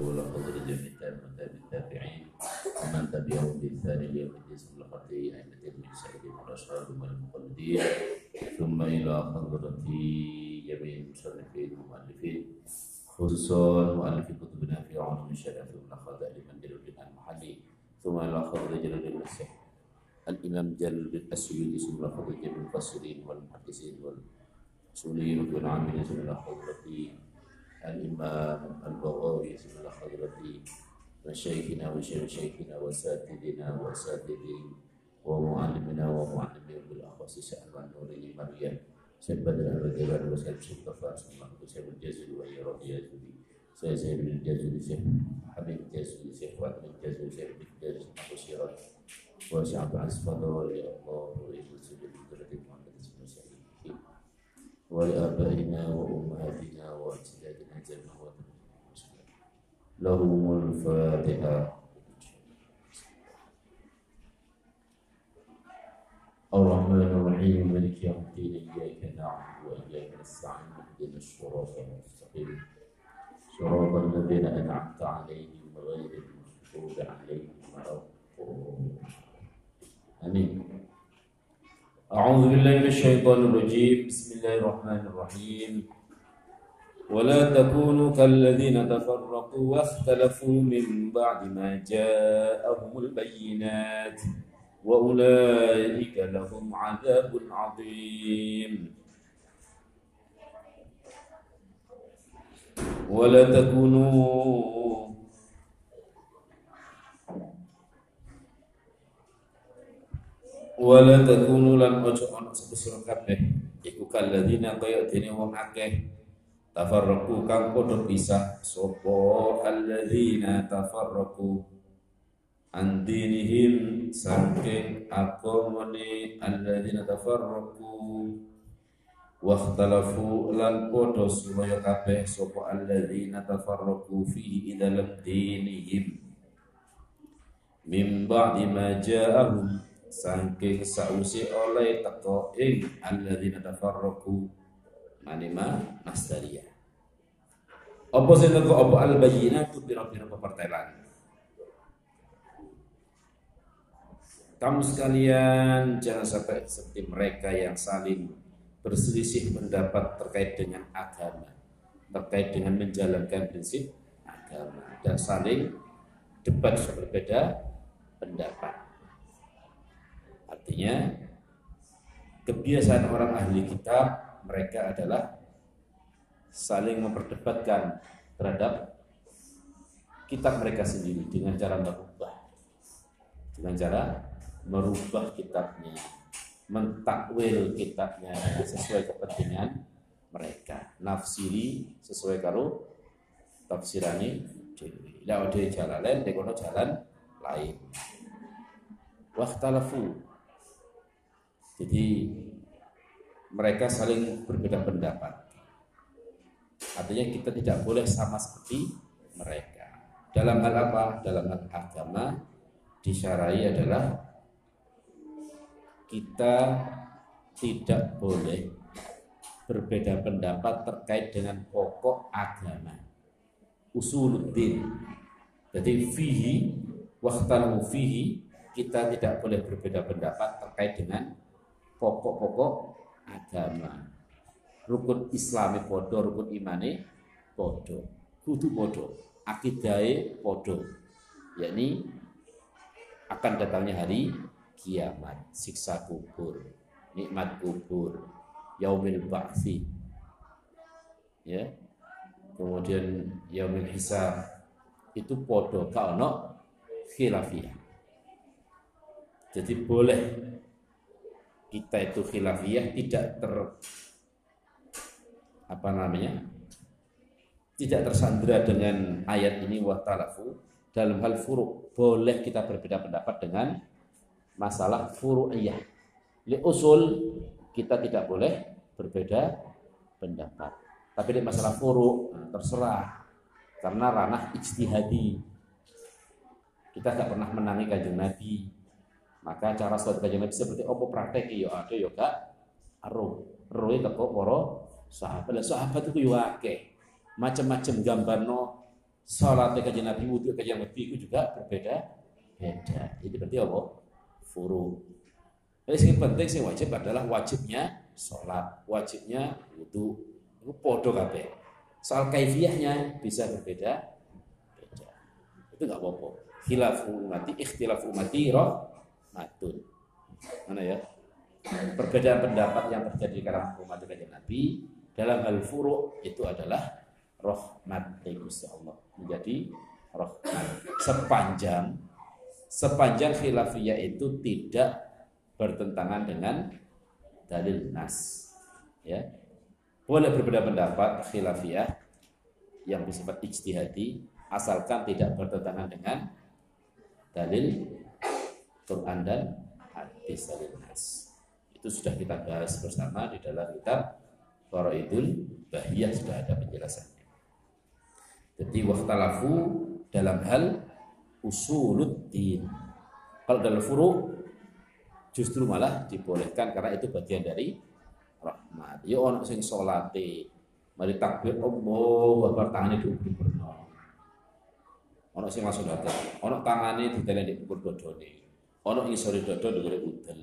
ولا قدر جميع التابعين ومن تبعهم بإحسان إلى يوم الدين ثم لقطي أئمة المجتهدين والأشهاد والمقلدين. ثم إلى حضرة جميع المصنفين والمؤلفين. خصوصا مؤلف كتبنا في علوم الشريعة والأخذ لمن جلال المحلي. ثم إلى حضرة جلال المسيح. الإمام جلال السيوطي ثم حضرة جميع المفسرين والمحدثين والأصوليين والعاملين ثم إلى حضرة الإمام البغوي جزاه خير الدين مشايخنا وشيخ مشايخنا وأساتذتنا وأساتذتي ومعلمنا ومعلمي بالأخص سعمان نوري مريم. سبدنا وجبنا وسلم سبقا سمع وسلم الجزل رضي يزل سيد الجزل سيد حبيب الجزل سيد وعبد الجزل سيد الجزل وسيرة وسعد عز فضل يا الله وإذن ولآبائنا وأمهاتنا وأجدادنا جميعا. لهم الفاتحة. الرحمن الرحيم. مالك يوم الدين. إياك نعبد وإياك نستعين. اهدنا الصراط المستقيم. صراط الذين أنعمت عليهم غير المغضوب عليهم ولا آمين. أعوذ بالله من الشيطان الرجيم. بسم الله الرحمن الرحيم. ولا تكونوا كالذين تفرقوا واختلفوا من بعد ما جاءهم البينات وأولئك لهم عذاب عظيم. ولا تكونوا wala takunu lan ojo ana sapa sira kabeh. Iku kalladzina kaya dene wong akeh. Tafarraqu kang padha pisah. Sapa alladzina tafarraqu an dinihim saking agamane alladzina tafarraqu. Wakhtalafu lan padha supaya kabeh sapa alladzina tafarraqu fi dalam dinihim. Mim ba'di ma ja'ahum saking sausi oleh teko ing alladzina tafarraqu manima nasdaria apa sing teko? Apa al bayyinatu pira-pira pepertelan Kamu sekalian jangan sampai seperti mereka yang saling berselisih pendapat terkait dengan agama, terkait dengan menjalankan prinsip agama dan saling debat berbeda pendapat. Artinya kebiasaan orang ahli kitab mereka adalah saling memperdebatkan terhadap kitab mereka sendiri dengan cara merubah dengan cara merubah kitabnya, mentakwil kitabnya sesuai kepentingan mereka. Nafsiri sesuai kalau tafsirani dewi. Lah ode jalan lain, dekono jalan lain. Waktalafu. Jadi mereka saling berbeda pendapat. Artinya kita tidak boleh sama seperti mereka. Dalam hal apa? Dalam hal agama disyarai adalah kita tidak boleh berbeda pendapat terkait dengan pokok agama usuluddin jadi fihi waktu fihi kita tidak boleh berbeda pendapat terkait dengan pokok-pokok agama rukun islami podo rukun imani podo kudu podo akidai podo yakni akan datangnya hari kiamat, siksa kubur, nikmat kubur, yaumil ba'thi. Ya. Kemudian yaumil hisab itu podo kaono khilafiyah. Jadi boleh kita itu khilafiyah tidak ter apa namanya? tidak tersandera dengan ayat ini wa talafu dalam hal furuk boleh kita berbeda pendapat dengan masalah furu'iyah. Li usul kita tidak boleh berbeda pendapat. Tapi di masalah furu terserah karena ranah ijtihadi. Kita tidak pernah menangi kanjeng Nabi. Maka cara sholat kanjeng Nabi seperti apa praktek yo ada yo gak aruh. Ruh teko para sahabat. Lah sahabat itu. Macam-macam gambar no Salat kajian Nabi, wudhu kajian Nabi itu juga berbeda beda. Jadi berarti apa? Furu. Jadi yang penting yang wajib adalah wajibnya sholat, wajibnya wudhu. Itu podo kabeh. Soal kaifiyahnya bisa berbeda beda. Itu nggak apa-apa. Khilaf umati, ikhtilaf umati matun. Mana ya? Perbedaan pendapat yang terjadi di kalangan umat Nabi dalam hal furu itu adalah rahmat dari Gusti Allah menjadi rahmat sepanjang sepanjang khilafiyah itu tidak bertentangan dengan dalil nas ya boleh berbeda pendapat khilafiyah yang bersifat ijtihadi asalkan tidak bertentangan dengan dalil Quran dan hadis dalil nas itu sudah kita bahas bersama di dalam kitab Faraidul Bahiyah sudah ada penjelasan jadi waktalafu dalam hal usuluddin. Kalau dalam furu justru malah dibolehkan karena itu bagian dari rahmat. Ya ono sing salate mari takbir Allah Akbar tangane diuber-uberno. Ono sing langsung datang. Ono tangane ditelen di ukur dodone. Ono isore dodo ndure udel.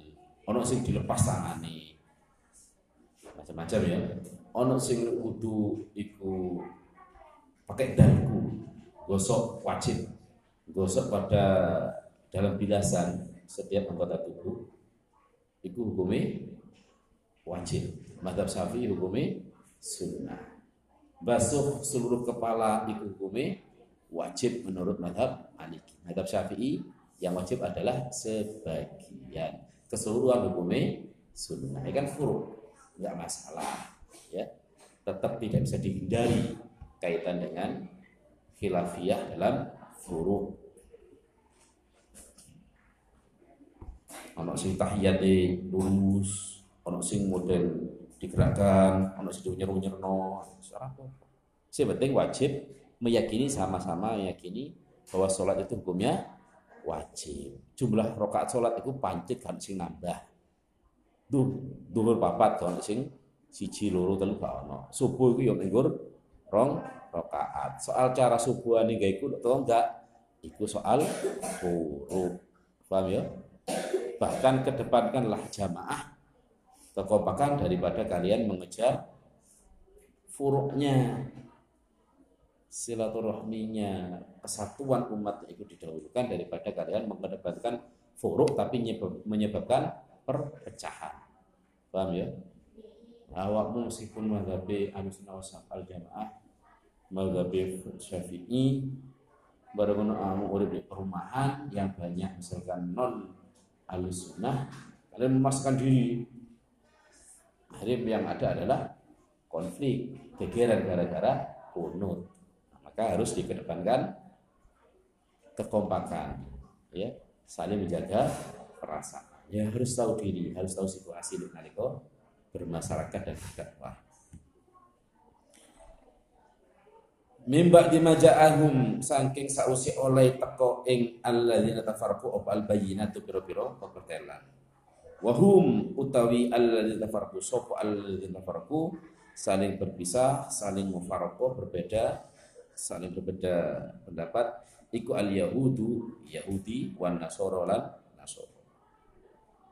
Ono sing dilepas tangane. Macam-macam ya. Ono sing wudu iku pakai dagu gosok wajib gosok pada dalam bilasan setiap anggota tubuh itu hukumnya wajib madhab syafi'i hukumnya sunnah basuh seluruh kepala itu hukumnya wajib menurut madhab Maliki madhab syafi'i yang wajib adalah sebagian keseluruhan hukumnya sunnah ini kan furu nggak masalah ya tetap tidak bisa dihindari kaitan dengan khilafiyah dalam furu. Ono sing tahiyate lurus, ono sing model digerakkan, ono sing nyeru-nyerno, apa. Sing penting wajib meyakini sama-sama meyakini bahwa sholat itu hukumnya wajib. Jumlah rokaat sholat itu pancit kan sing nambah. Duh, duhur papat kan sing siji loro telu gak. Subuh itu yang minggur rong rokaat. Soal cara subuhan ini gak ikut atau enggak, itu soal huruf. Paham ya? Bahkan kedepankanlah jamaah kekompakan daripada kalian mengejar furuknya silaturahminya. Kesatuan umat itu didahulukan daripada kalian mengedepankan furuk tapi menyebabkan perpecahan. Paham ya? Awakmu meskipun menghadapi anusunah al jamaah mazhab Syafi'i baru amu urip di perumahan yang banyak misalkan non alusunah kalian memasukkan diri. Akhirnya yang ada adalah konflik gegeran gara-gara kunut maka harus dikedepankan kekompakan ya. Saling menjaga perasaan. Ya harus tahu diri harus tahu situasi di bermasyarakat dan berdakwah. Mimba dimaja'ahum saking sausi oleh teko ing alladzina tafarqu op al bayyinatu pira-pira pepertelan wahum utawi alladzina tafarqu sapa alladzina tafarqu saling berpisah saling mufaraqah berbeda saling berbeda pendapat. Iku al yahudu yahudi wan nasara lan nasara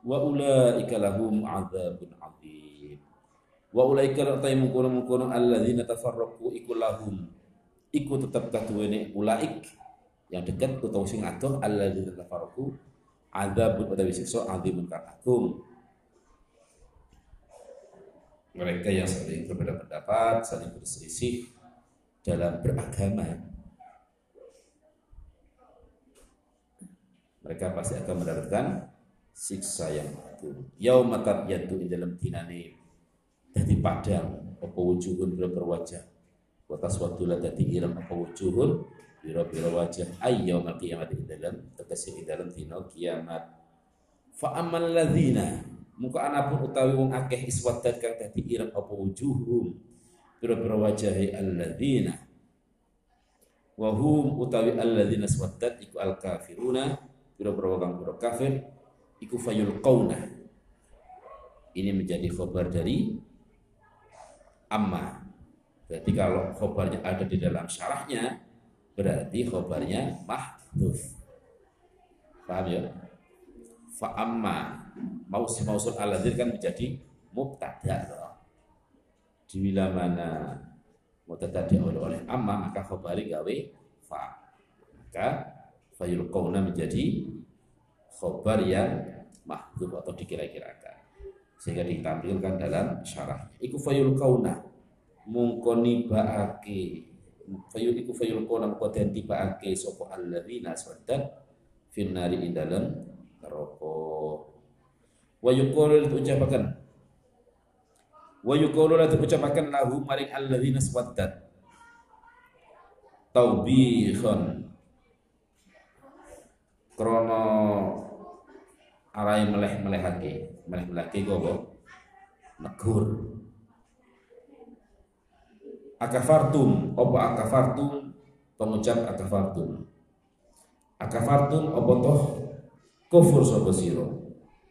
wa ulaika lahum adzabun adzim. Wa ulaika la taymukunum alladzina tafarraqu iku lahum. Iku tetap kaduwene ulaik yang dekat utawa sing adoh alladzina tafarraqu adzabun utawi siksa azimun kang mereka yang saling berbeda pendapat, saling berselisih dalam beragama, mereka pasti akan mendapatkan siksa yang agung. Yadu di dalam dinane jadi padang apa wujuhun berwajah Watas waktu lah dadi ireng apa wujuhun biro-biro wajah? Ayyau mal kiamat di dalam tegese di dalam dino kiamat. Fa amal ladzina muka anapun utawi wong akeh iswadat kang dadi ireng apa wujuhum biro-biro wajah alladzina. Wa hum utawi alladzina swaddat iku al kafiruna biro kafir iku fayul qauna ini menjadi khabar dari amma. Berarti kalau khobarnya ada di dalam syarahnya, berarti khobarnya mahdhuf. Paham ya? Fa amma. Mausul mausul aladzir kan menjadi mubtada di bila mana? Mubtada oleh oleh amma maka khobari gawe fa. Maka fayulqauna menjadi khobar yang mahdhuf atau dikira-kirakan. Sehingga ditampilkan dalam syarah. Iku fayulqauna mungkoni baake fayul iku fayulqauna mungko den tibaake sapa alladzina saddan finnari ing dalam neraka. Wa yuqalu ucapakan wa yuqalu la ucapakan lahu maring alladzina saddan taubihan krono arai meleh-melehake. Meleh-melehake apa? Negur. Akafartum. Apa akafartum? Pengucap akafartum. Akafartum apa toh? Kufur sapa sira?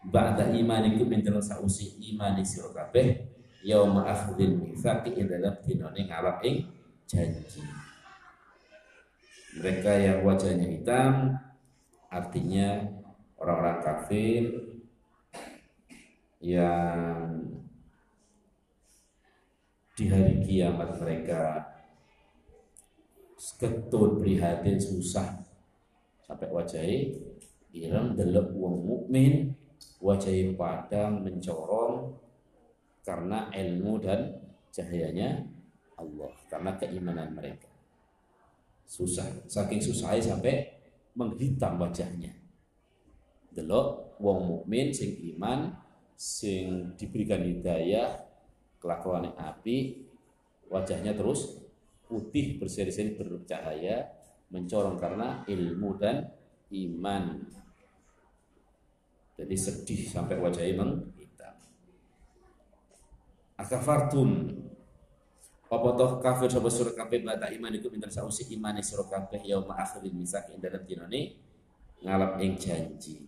Ba'da imanikum min dalam sausi imani sira kabeh yauma akhdil mitsaqi ing dalam dinane ngalap ing janji. Mereka yang wajahnya hitam artinya orang-orang kafir yang di hari kiamat mereka ketut prihatin susah sampai wajahnya ireng delok wong mukmin wajahnya padang mencorong karena ilmu dan cahayanya Allah karena keimanan mereka. Susah saking susahnya sampai menghitam wajahnya. Delok wong mukmin sing iman sing diberikan hidayah kelakuan api wajahnya terus putih berseri-seri bercahaya mencorong karena ilmu dan iman. Jadi sedih sampai wajahnya menghitam akafartum. Apa toh kafir sapa surah kabeh bata iman iku pinter sausi imane surah kabeh yauma akhiril misak ing dalam dinane ngalap ing janji.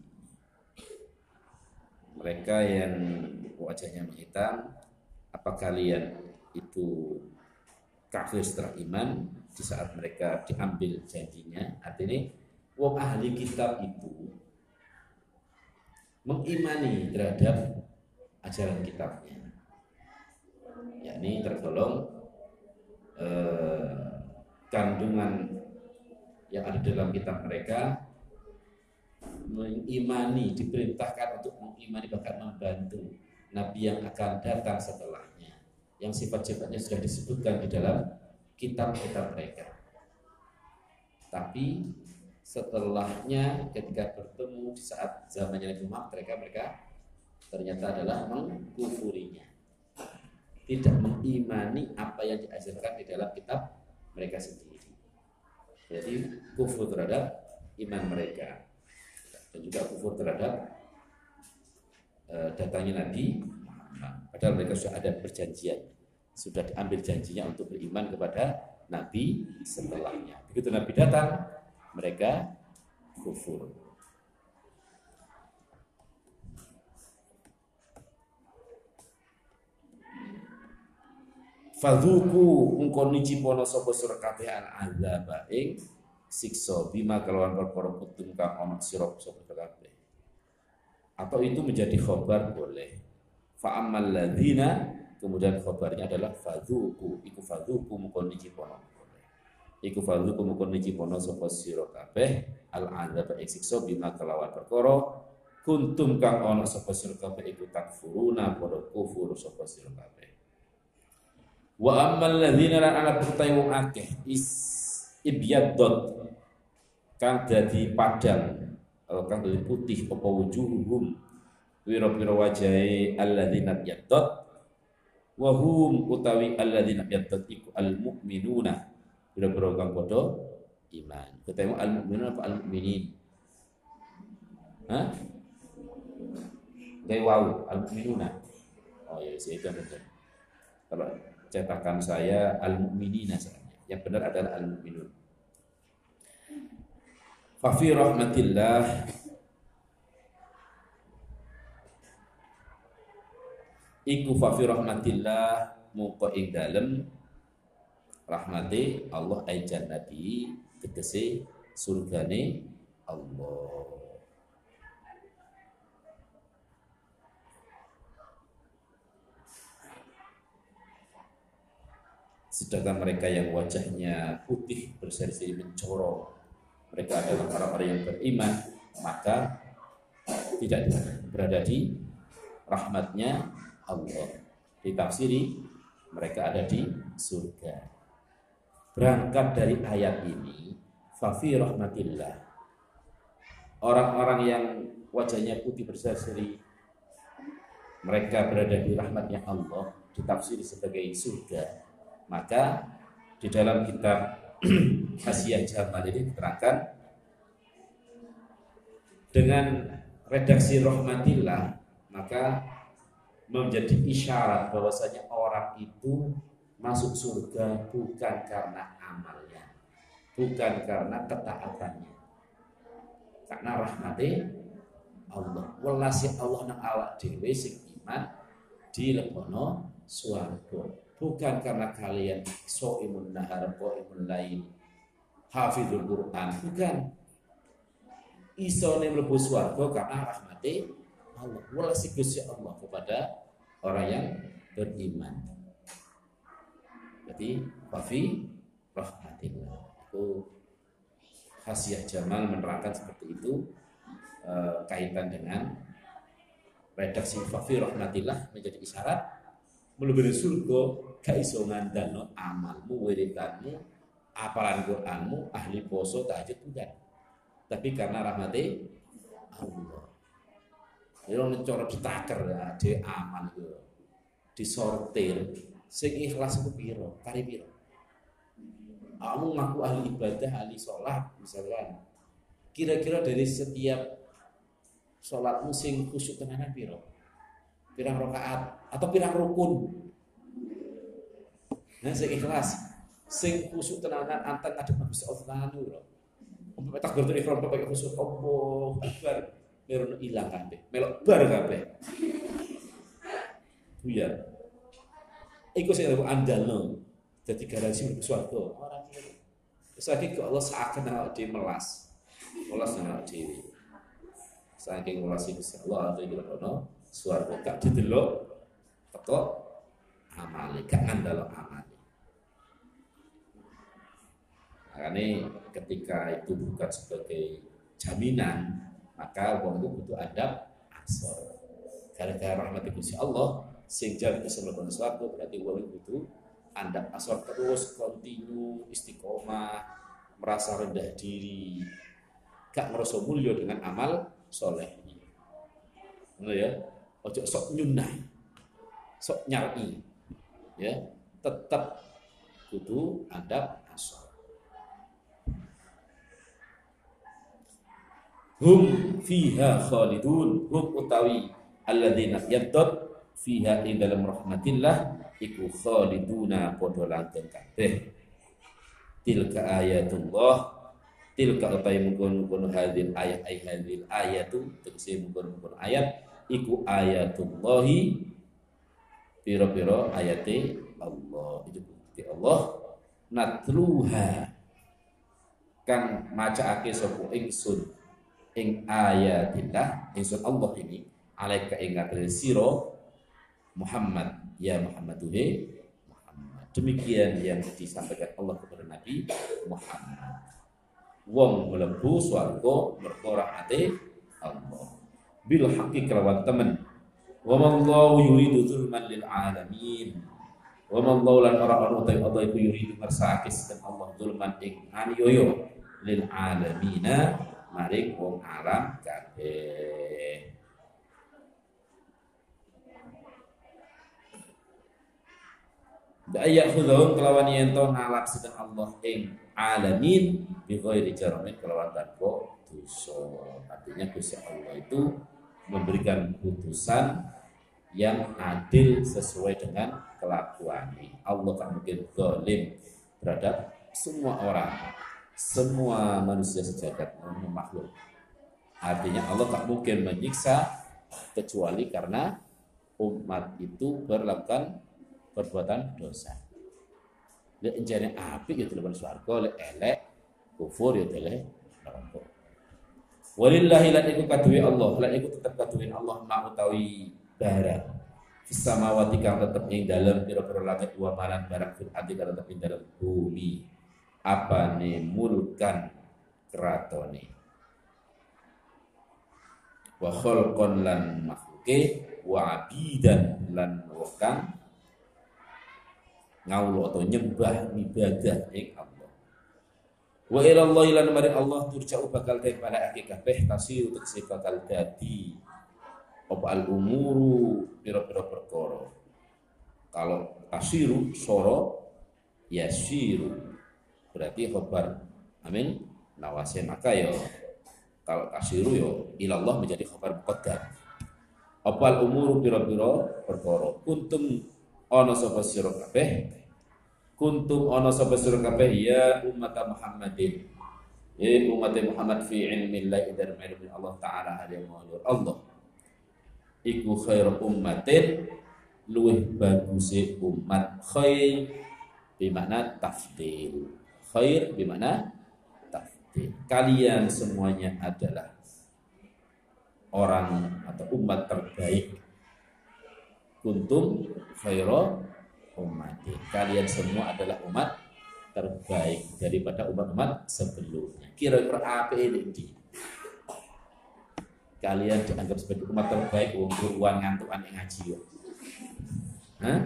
Mereka yang wajahnya menghitam apa kalian itu kafir setelah iman di saat mereka diambil janjinya artinya wong ahli kitab itu mengimani terhadap ajaran kitabnya yakni tergolong eh, kandungan yang ada dalam kitab mereka mengimani diperintahkan untuk mengimani bahkan membantu nabi yang akan datang setelahnya. Yang sifat-sifatnya sudah disebutkan di dalam kitab-kitab mereka. Tapi setelahnya ketika bertemu di saat zamannya Nabi Muhammad mereka mereka ternyata adalah mengkufurinya tidak mengimani apa yang diajarkan di dalam kitab mereka sendiri. Jadi kufur terhadap iman mereka dan juga kufur terhadap uh, datangnya Nabi Padahal mereka sudah ada perjanjian, sudah diambil janjinya untuk beriman kepada Nabi setelahnya. Begitu Nabi datang, mereka kufur. Fadhuku engko nicipono sapa sira kabeh al azab ing siksa bima kelawan perkara kutum kang ana sira sapa kabeh. Atau itu menjadi khobar boleh. Fa ammal kemudian khobarnya adalah fadhuku iku fadhuku engko nicipono. Iku fadhuku engko nicipono sapa sira kabeh al azab ing siksa bima kelawan perkara kuntum kang ana sapa sira kabeh iku takfuruna padha kufur sapa sira kabeh. Wa ammal ladzina lan ana putai wong akeh is ibyaddot kang dadi padang atau kang dadi putih apa wujuhum pira-pira wajahe alladzina yaddot wa hum utawi alladzina yaddot iku al mukminuna pira-pira kang padha iman ketemu al mukminuna apa al mukminin Hah? Wow, al mukminuna. Oh ya, itu benar. Kalau cetakan saya al-mu'minina Yang benar adalah al-mu'minun. Fafi rahmatillah. Iku fafi rahmatillah muka ing dalem. Rahmati Allah ay jannati tegese surgane Allah sedangkan mereka yang wajahnya putih berseri-seri mencorong mereka adalah orang-orang yang beriman maka tidak berada di rahmatnya Allah. Ditafsiri mereka ada di surga. Berangkat dari ayat ini fafi rahmatillah orang-orang yang wajahnya putih berseri mereka berada di rahmatnya Allah ditafsiri sebagai surga maka di dalam kitab Hasiyah Jamal ini diterangkan dengan redaksi rahmatillah maka menjadi isyarat bahwasanya orang itu masuk surga bukan karena amalnya bukan karena ketaatannya. Karena rahmati Allah. Welasi Allah nang awak dhewe sing iman dilebono swarga bukan karena kalian so'imun nahar imun lain hafizul Quran bukan. Iso mlebu swarga karena rahmati Allah. Walasi Gusti Allah kepada orang yang beriman. Jadi wafi rahmatillah. Itu khasiat Jamal menerangkan seperti itu e, kaitan dengan redaksi wafi rahmatillah menjadi isyarat melebihi surga gak iso ngandalno amalmu, wiridanmu, apalan Qur'anmu, ahli poso, tahajud bukan. Tapi karena rahmati Allah. Ya cara ditaker ya, de amal itu. Disortir sing ikhlas ku piro, kari piro. Kamu ngaku ahli ibadah, ahli sholat misalkan. Kira-kira dari setiap sholatmu sing khusyuk tenanan piro? Pirang rakaat atau pirang rukun? Nah, sing ikhlas, sing khusyuk tenanan antar ada bagus Allah lho. Umpama takbiratul ihram pakai khusyuk Allah Akbar, merono ilang kabeh. Melok bar kabeh. Buyar. Iku sing aku andalno. Dadi garansi mlebu swarga. Ora. Saiki kok Allah seakan awak dhewe melas. Melas nang awak dhewe. Saking melas iki Allah ada iki ono swarga gak didelok teko amale gak ngandalo amal. Makanya ketika itu bukan sebagai jaminan, maka wong itu butuh adab asor. Gara-gara rahmat Gusti Allah, sing bisa melakukan sesuatu berarti wong itu adab asor terus kontinu istiqomah merasa rendah diri gak merasa mulia dengan amal soleh Benar ya ojo sok nyunai sok nyari ya tetap butuh adab asor hum fiha khalidun. Hum utawi alladzina yaddad fiha ing dalam rahmatillah iku khaliduna padha langgeng kabeh. Tilka ayatullah tilka utai mungkon-mungkon hadil ayat ay hadil ayatu tegese mungkon-mungkon ayat iku ayatullahi piro-piro ayate Allah. Itu bukti Allah. Natluha. Kang macaake sapa? Ingsun. Ing ayatillah. Ingsun Allah ini. Alaika ing siro Muhammad. Ya Muhammad duhe Muhammad. Demikian yang disampaikan Allah kepada Nabi Muhammad. Wong mlebu swarga mergo Allah. Bil haqqi kelawan temen wa mallahu yuridu zulman lil alamin wa mallahu lan ora ana utai Allah iku yuridu ngersakake dan Allah zulman ing aniyoyo lil alamina maring wong alam kabeh Daya khudhum kelawan yento ngalap sedang Allah ing alamin bi ghairi jaramin kelawan tanpa dosa. Artinya Gusti Allah itu memberikan putusan yang adil sesuai dengan kelakuan. Allah tak mungkin zalim terhadap semua orang semua manusia sejagat makhluk. Artinya Allah tak mungkin menyiksa kecuali karena umat itu berlakukan perbuatan dosa. Lek enjane api gitu leban swarga, lek elek kufur ya tele neraka walillahi lan iku kaduwe Allah lan iku tetep kaduwe Allah ma utawi bara fis samawati kang tetep ing dalem pira-pira langit wa malan barang fil ardi kang tetep ing dalem bumi. Apane mulkan keratone wa khalqan lan makhluke wa abidan lan wong ngawlo atau nyembah ibadah ing Allah. Wa ila Allah ila maring Allah turja'u bakal kabeh tasir untuk bakal dadi apa al umuru pira-pira perkara. Kalau tasiru soro yasiru. Berarti khabar amin. Nawase maka ya kalau tasiru yo ya Allah menjadi khabar muqaddam. Apa al umuru pira-pira perkara. Kuntum ana sapa sira kabeh? Kuntum ana sapa sira kabeh? Ya umat Muhammadin. Ya umat Muhammad fi ilmi Allah dan ilmi Allah taala maulur Allah iku khairu ummatin luwih bagus umat khair di mana tafdil khair di mana tafdil kalian semuanya adalah orang atau umat terbaik kuntum khairu ummati. Kalian semua adalah umat terbaik daripada umat-umat sebelumnya. Kira-kira apa ini? Kalian dianggap sebagai umat terbaik wong buruan ngantukan yang ngaji yo. Hah?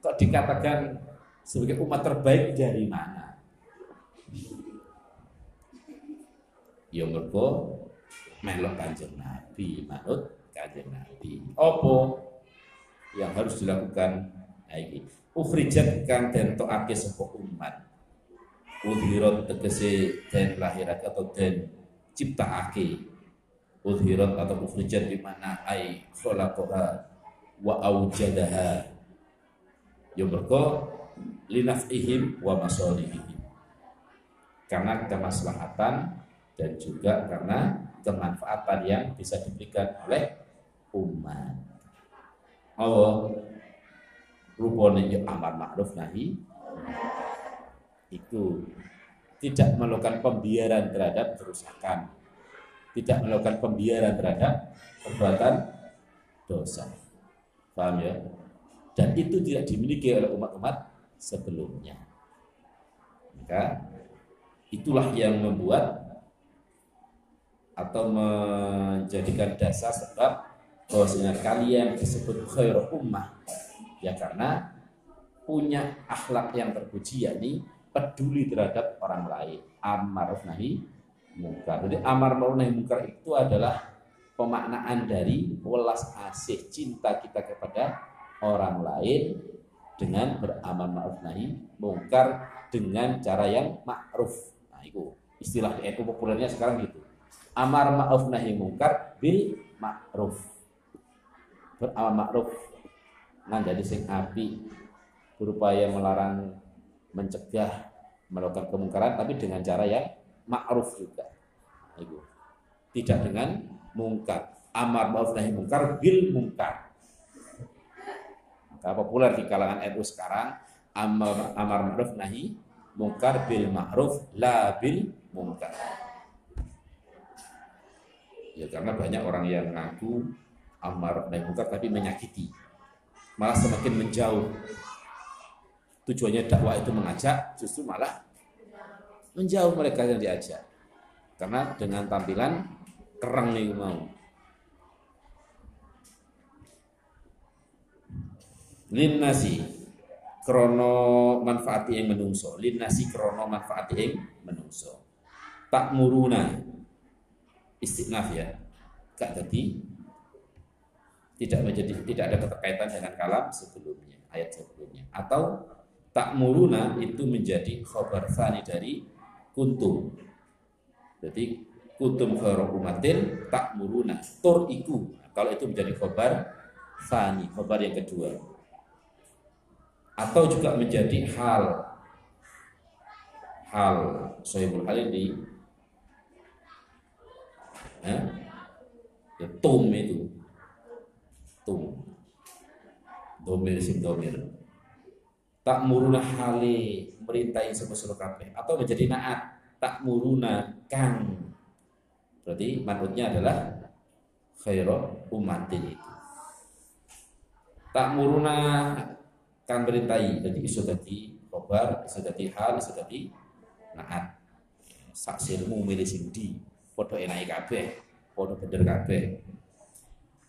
Kok dikatakan sebagai umat terbaik dari mana? Ya mergo melok kanjeng Nabi, manut kanjeng Nabi. Opo yang harus dilakukan? Nah, ukhrijat kang den tokake sapa umat udhirat tegese den lahirat atau den ciptaake udhirat atau ukhrijat di mana ai khalaqaha wa aujadaha ya mergo linafihim wa masalihim karena kemaslahatan dan juga karena kemanfaatan yang bisa diberikan oleh umat. Allah rupane ya amar ma'ruf nahi. Itu tidak melakukan pembiaran terhadap kerusakan tidak melakukan pembiaran terhadap perbuatan dosa. Paham ya? Dan itu tidak dimiliki oleh umat-umat sebelumnya. Maka itulah yang membuat atau menjadikan dasar sebab bahwasanya kalian disebut khair ummah. Ya karena punya akhlak yang terpuji yakni peduli terhadap orang lain. Amar nahi mungkar. Jadi amar ma'ruf nahi mungkar itu adalah pemaknaan dari welas asih cinta kita kepada orang lain dengan beramar ma'ruf nahi mungkar dengan cara yang ma'ruf. Nah, itu istilah itu populernya sekarang gitu. Amar ma'ruf nahi mungkar bil ma'ruf. Beramar ma'ruf jadi sing api berupaya melarang mencegah melakukan kemungkaran tapi dengan cara yang ma'ruf juga. Ibu. tidak dengan mungkar. Amar ma'ruf nahi mungkar bil mungkar. Maka populer di kalangan NU sekarang amar amar ma'ruf nahi mungkar bil ma'ruf la bil mungkar. Ya karena banyak orang yang ngaku amar nahi mungkar tapi menyakiti. Malah semakin menjauh. Tujuannya dakwah itu mengajak, justru malah menjauh mereka yang diajak. Karena dengan tampilan kerang nih mau. Lin nasi krono manfaati yang menungso. Lin nasi krono manfaati yang menungso. Tak muruna istiqnaf ya. Gak tadi tidak menjadi tidak ada keterkaitan dengan kalam sebelumnya ayat sebelumnya atau tak muruna itu menjadi khobar fani dari kuntum. Jadi kuntum umatin tak muruna tur iku. Kalau itu menjadi khobar fani khobar yang kedua. Atau juga menjadi hal. Hal. Sohibul hal ini ya, ya tum itu. Tum. Domir sim domir tak muruna hali merintai sebuah kabeh. Atau menjadi naat? Tak muruna kang. Berarti manutnya adalah khairu umatin itu tak muruna kang berintai jadi iso dadi khobar iso dadi hal iso dadi naat. Sak silmu milih sing di padha enake kabeh padha bener kabeh.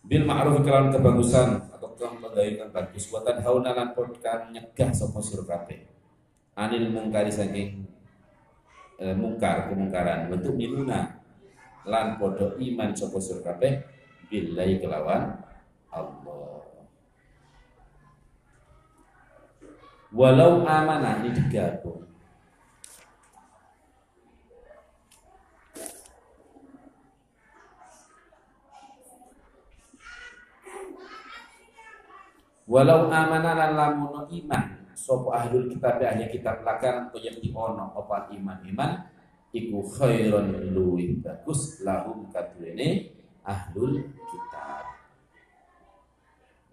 Bil ma'ruf kelawan kebagusan kang menggayukan bagus buatan hauna lan kan nyegah sapa sira kabeh. Anil mungkari saking e, mungkar kemungkaran bentuk minuna lan podo iman sapa sira kabeh billahi kelawan Allah. Walau amanah ini digabung Walau amanah lan lamun iman. Sopo ahlul kitab ahli kitab lakan yang ono. Opat iman iman? Iku khairon luwih bagus lahum kadene ahlul kitab.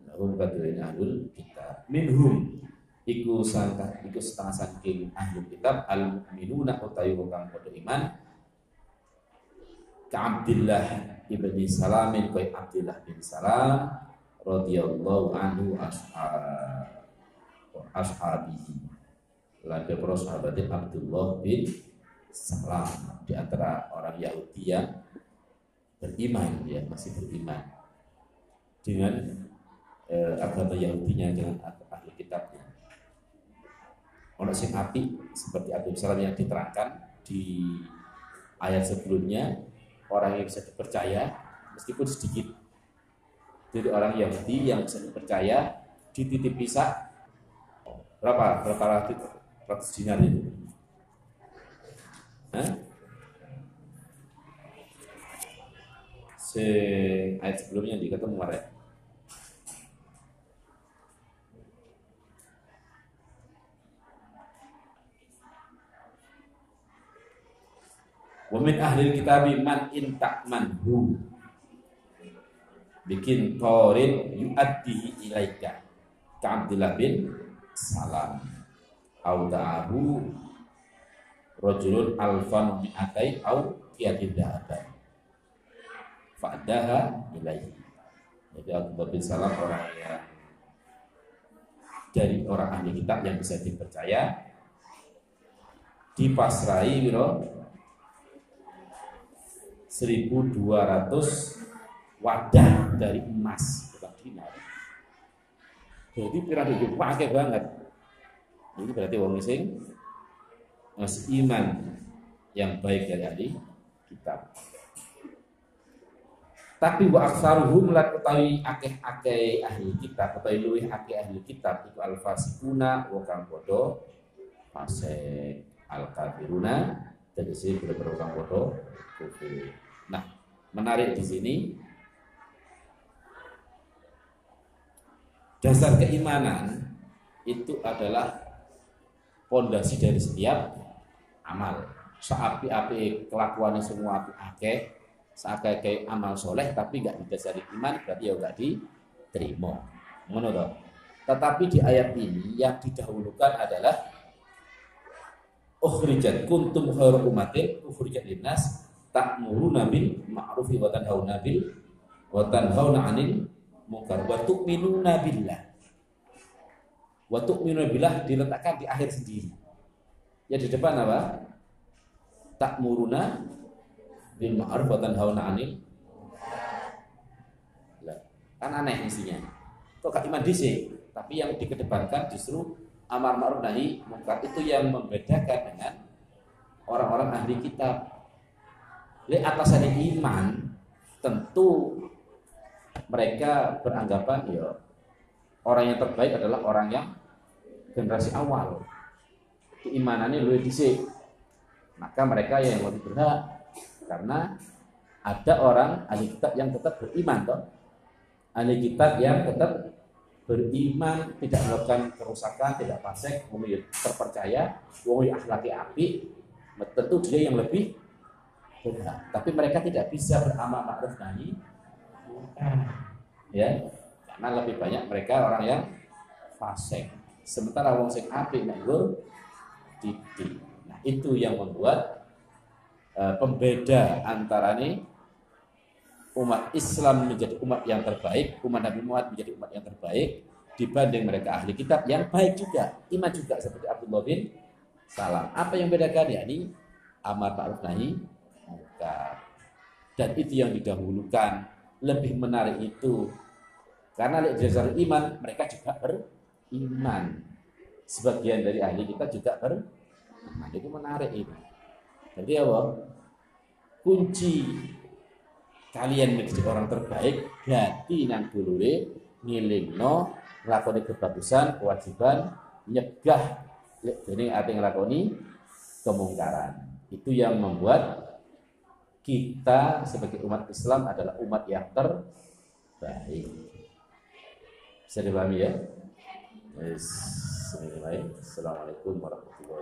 Lahum kadene ahlul kitab. Minhum. Iku sangka iku setengah saking ahlul kitab. Al mukminuna utawi kang padha iman. Ka Abdullah ibni Salamin koi Abdullah bin Salam radhiyallahu anhu ashab ashabihi. Lada para sahabat Abdullah bin Salam. Di antara orang Yahudi yang beriman ya masih beriman. Dengan eh, agama Yahudinya dengan ahli kitabnya. Orang sing api seperti Abdul Salam yang diterangkan di ayat sebelumnya orang yang bisa dipercaya meskipun sedikit jadi orang Yahudi yang bisa dipercaya dititip pisah Berapa? Berapa ratus, ratus dinar itu? Hah? Se ayat sebelumnya dikata kemarin. Wa min ahli kitab man in bikin torin yu'addihi ilaika. Ka Abdullah bin salam. Au da'ahu rajulun alfan mi'atai au kiatin da'aban fa'daha ilaihi. Jadi Abu bin Salam orang yang dari orang ahli kitab yang bisa dipercaya dipasrai biro 1200 wadah dari emas bukan dinar jadi hidup pakai banget. Ini berarti wong sing mas iman yang baik dari ahli kitab. Tapi wa aksaruhum lan utawi akeh-akeh ahli kitab utawi luwih akeh ahli kitab itu al fasikuna wa kang padha fasik al kafiruna tegese bener-bener kang. Nah, menarik di sini Dasar keimanan itu adalah pondasi dari setiap amal. Seapi-api kelakuannya semua api akeh, seakai kayak amal soleh tapi nggak didasari iman berarti ya nggak diterima. Menurut. Tetapi di ayat ini yang didahulukan adalah ukhrijat kuntum khairu umatin ukhrijat linnas ta'muruna bil ma'rufi wa tanhauna bil wa tanhauna 'anil mungkar wa tu'minuna billah wa tu'minuna billah diletakkan di akhir sendiri. Ya di depan apa? Tak muruna bil ma'ruf wa tanhauna 'anil kan aneh isinya kok gak iman dhisik? Tapi yang dikedepankan justru amar ma'ruf nahi mungkar itu yang membedakan dengan orang-orang ahli kitab. Le atasannya iman tentu mereka beranggapan ya orang yang terbaik adalah orang yang generasi awal. Keimanannya lebih dhisik. Maka mereka yang lebih berhak karena ada orang ahli kitab yang tetap beriman toh. Ahli kitab yang tetap beriman tidak melakukan kerusakan tidak fasik memilih terpercaya wong akhlaki api tentu dia yang lebih berhak. Tapi mereka tidak bisa beramal ma'ruf nahi ya karena lebih banyak mereka orang yang fasik sementara wong sing apik nek titik nah itu yang membuat uh, pembeda antara nih umat Islam menjadi umat yang terbaik, umat Nabi Muhammad menjadi umat yang terbaik dibanding mereka ahli kitab yang baik juga, iman juga seperti Abdullah bin Salam. Apa yang bedakan ya ini amar ma'ruf nahi. Dan itu yang didahulukan, lebih menarik itu. Karena dasar iman mereka juga beriman. Sebagian dari ahli kita juga beriman. Itu menarik itu. Jadi apa? Kunci kalian menjadi orang terbaik berarti nang dulure ngilingno nglakoni kebagusan kewajiban nyegah jadi arti nglakoni kemungkaran itu yang membuat kita sebagai umat Islam adalah umat yang terbaik. Bisa dipahami ya? Assalamualaikum warahmatullahi